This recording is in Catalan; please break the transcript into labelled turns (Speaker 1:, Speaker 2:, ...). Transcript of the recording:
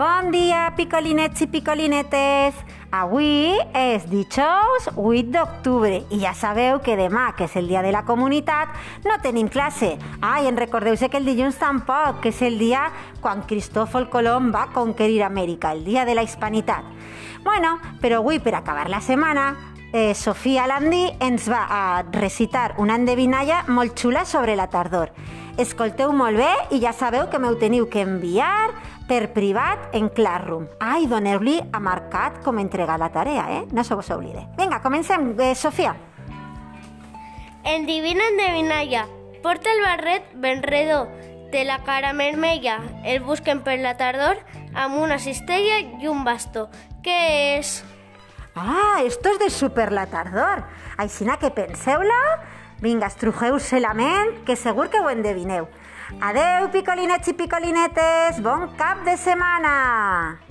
Speaker 1: Bon dia, picolinets i picolinetes! Avui és dijous 8 d'octubre i ja sabeu que demà, que és el dia de la comunitat, no tenim classe. Ai, en recordeu-se que el dilluns tampoc, que és el dia quan Cristòfol Colom va conquerir Amèrica, el dia de la hispanitat. Bueno, però avui, per acabar la setmana, eh, Sofia Landi ens va a recitar una endevinalla molt xula sobre la tardor. Escolteu molt bé i ja sabeu que m'ho teniu que enviar per privat en Classroom. Ah, i doneu-li a marcat com entregar la tarea, eh? No se vos oblide. Vinga, comencem, eh, Sofia.
Speaker 2: Endivina endevinalla. Porta el barret ben redó, té la cara vermella, el busquen per la tardor amb una cistella i un bastó. Què és?
Speaker 1: Ah, esto es de Super la tardor. Aixina que penseu-la, vinga, estrugeu-se la ment, que segur que ho endevineu. Adeu, picolinets i picolinetes, bon cap de setmana!